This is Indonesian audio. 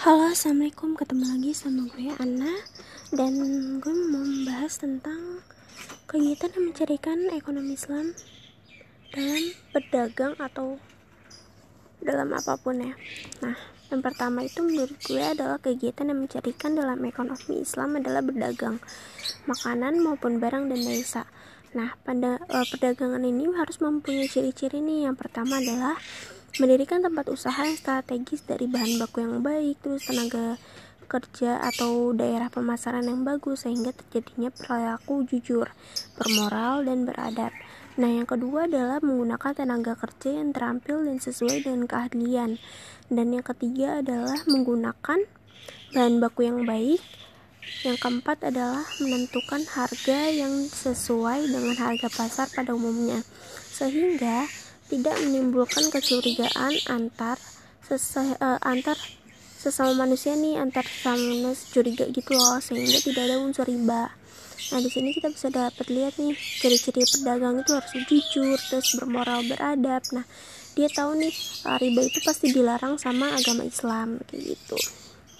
Halo assalamualaikum. Ketemu lagi sama gue Anna. Dan gue mau membahas tentang kegiatan yang mencarikan ekonomi Islam dalam berdagang atau dalam apa pun ya. Nah yang pertama itu menurut gue adalah kegiatan yang mencarikan dalam ekonomi Islam adalah berdagang makanan maupun barang dan desa. Nah pada uh, perdagangan ini harus mempunyai ciri-ciri nih. Yang pertama adalah mendirikan tempat usaha yang strategis dari bahan baku yang baik terus tenaga kerja atau daerah pemasaran yang bagus sehingga terjadinya perilaku jujur, bermoral dan beradab. Nah, yang kedua adalah menggunakan tenaga kerja yang terampil dan sesuai dengan keahlian. Dan yang ketiga adalah menggunakan bahan baku yang baik. Yang keempat adalah menentukan harga yang sesuai dengan harga pasar pada umumnya. Sehingga tidak menimbulkan kecurigaan antar uh, antar sesama manusia nih antar sesama curiga gitu loh sehingga tidak ada unsur riba. Nah di sini kita bisa dapat lihat nih ciri-ciri pedagang itu harus jujur terus bermoral beradab. Nah dia tahu nih riba itu pasti dilarang sama agama Islam kayak gitu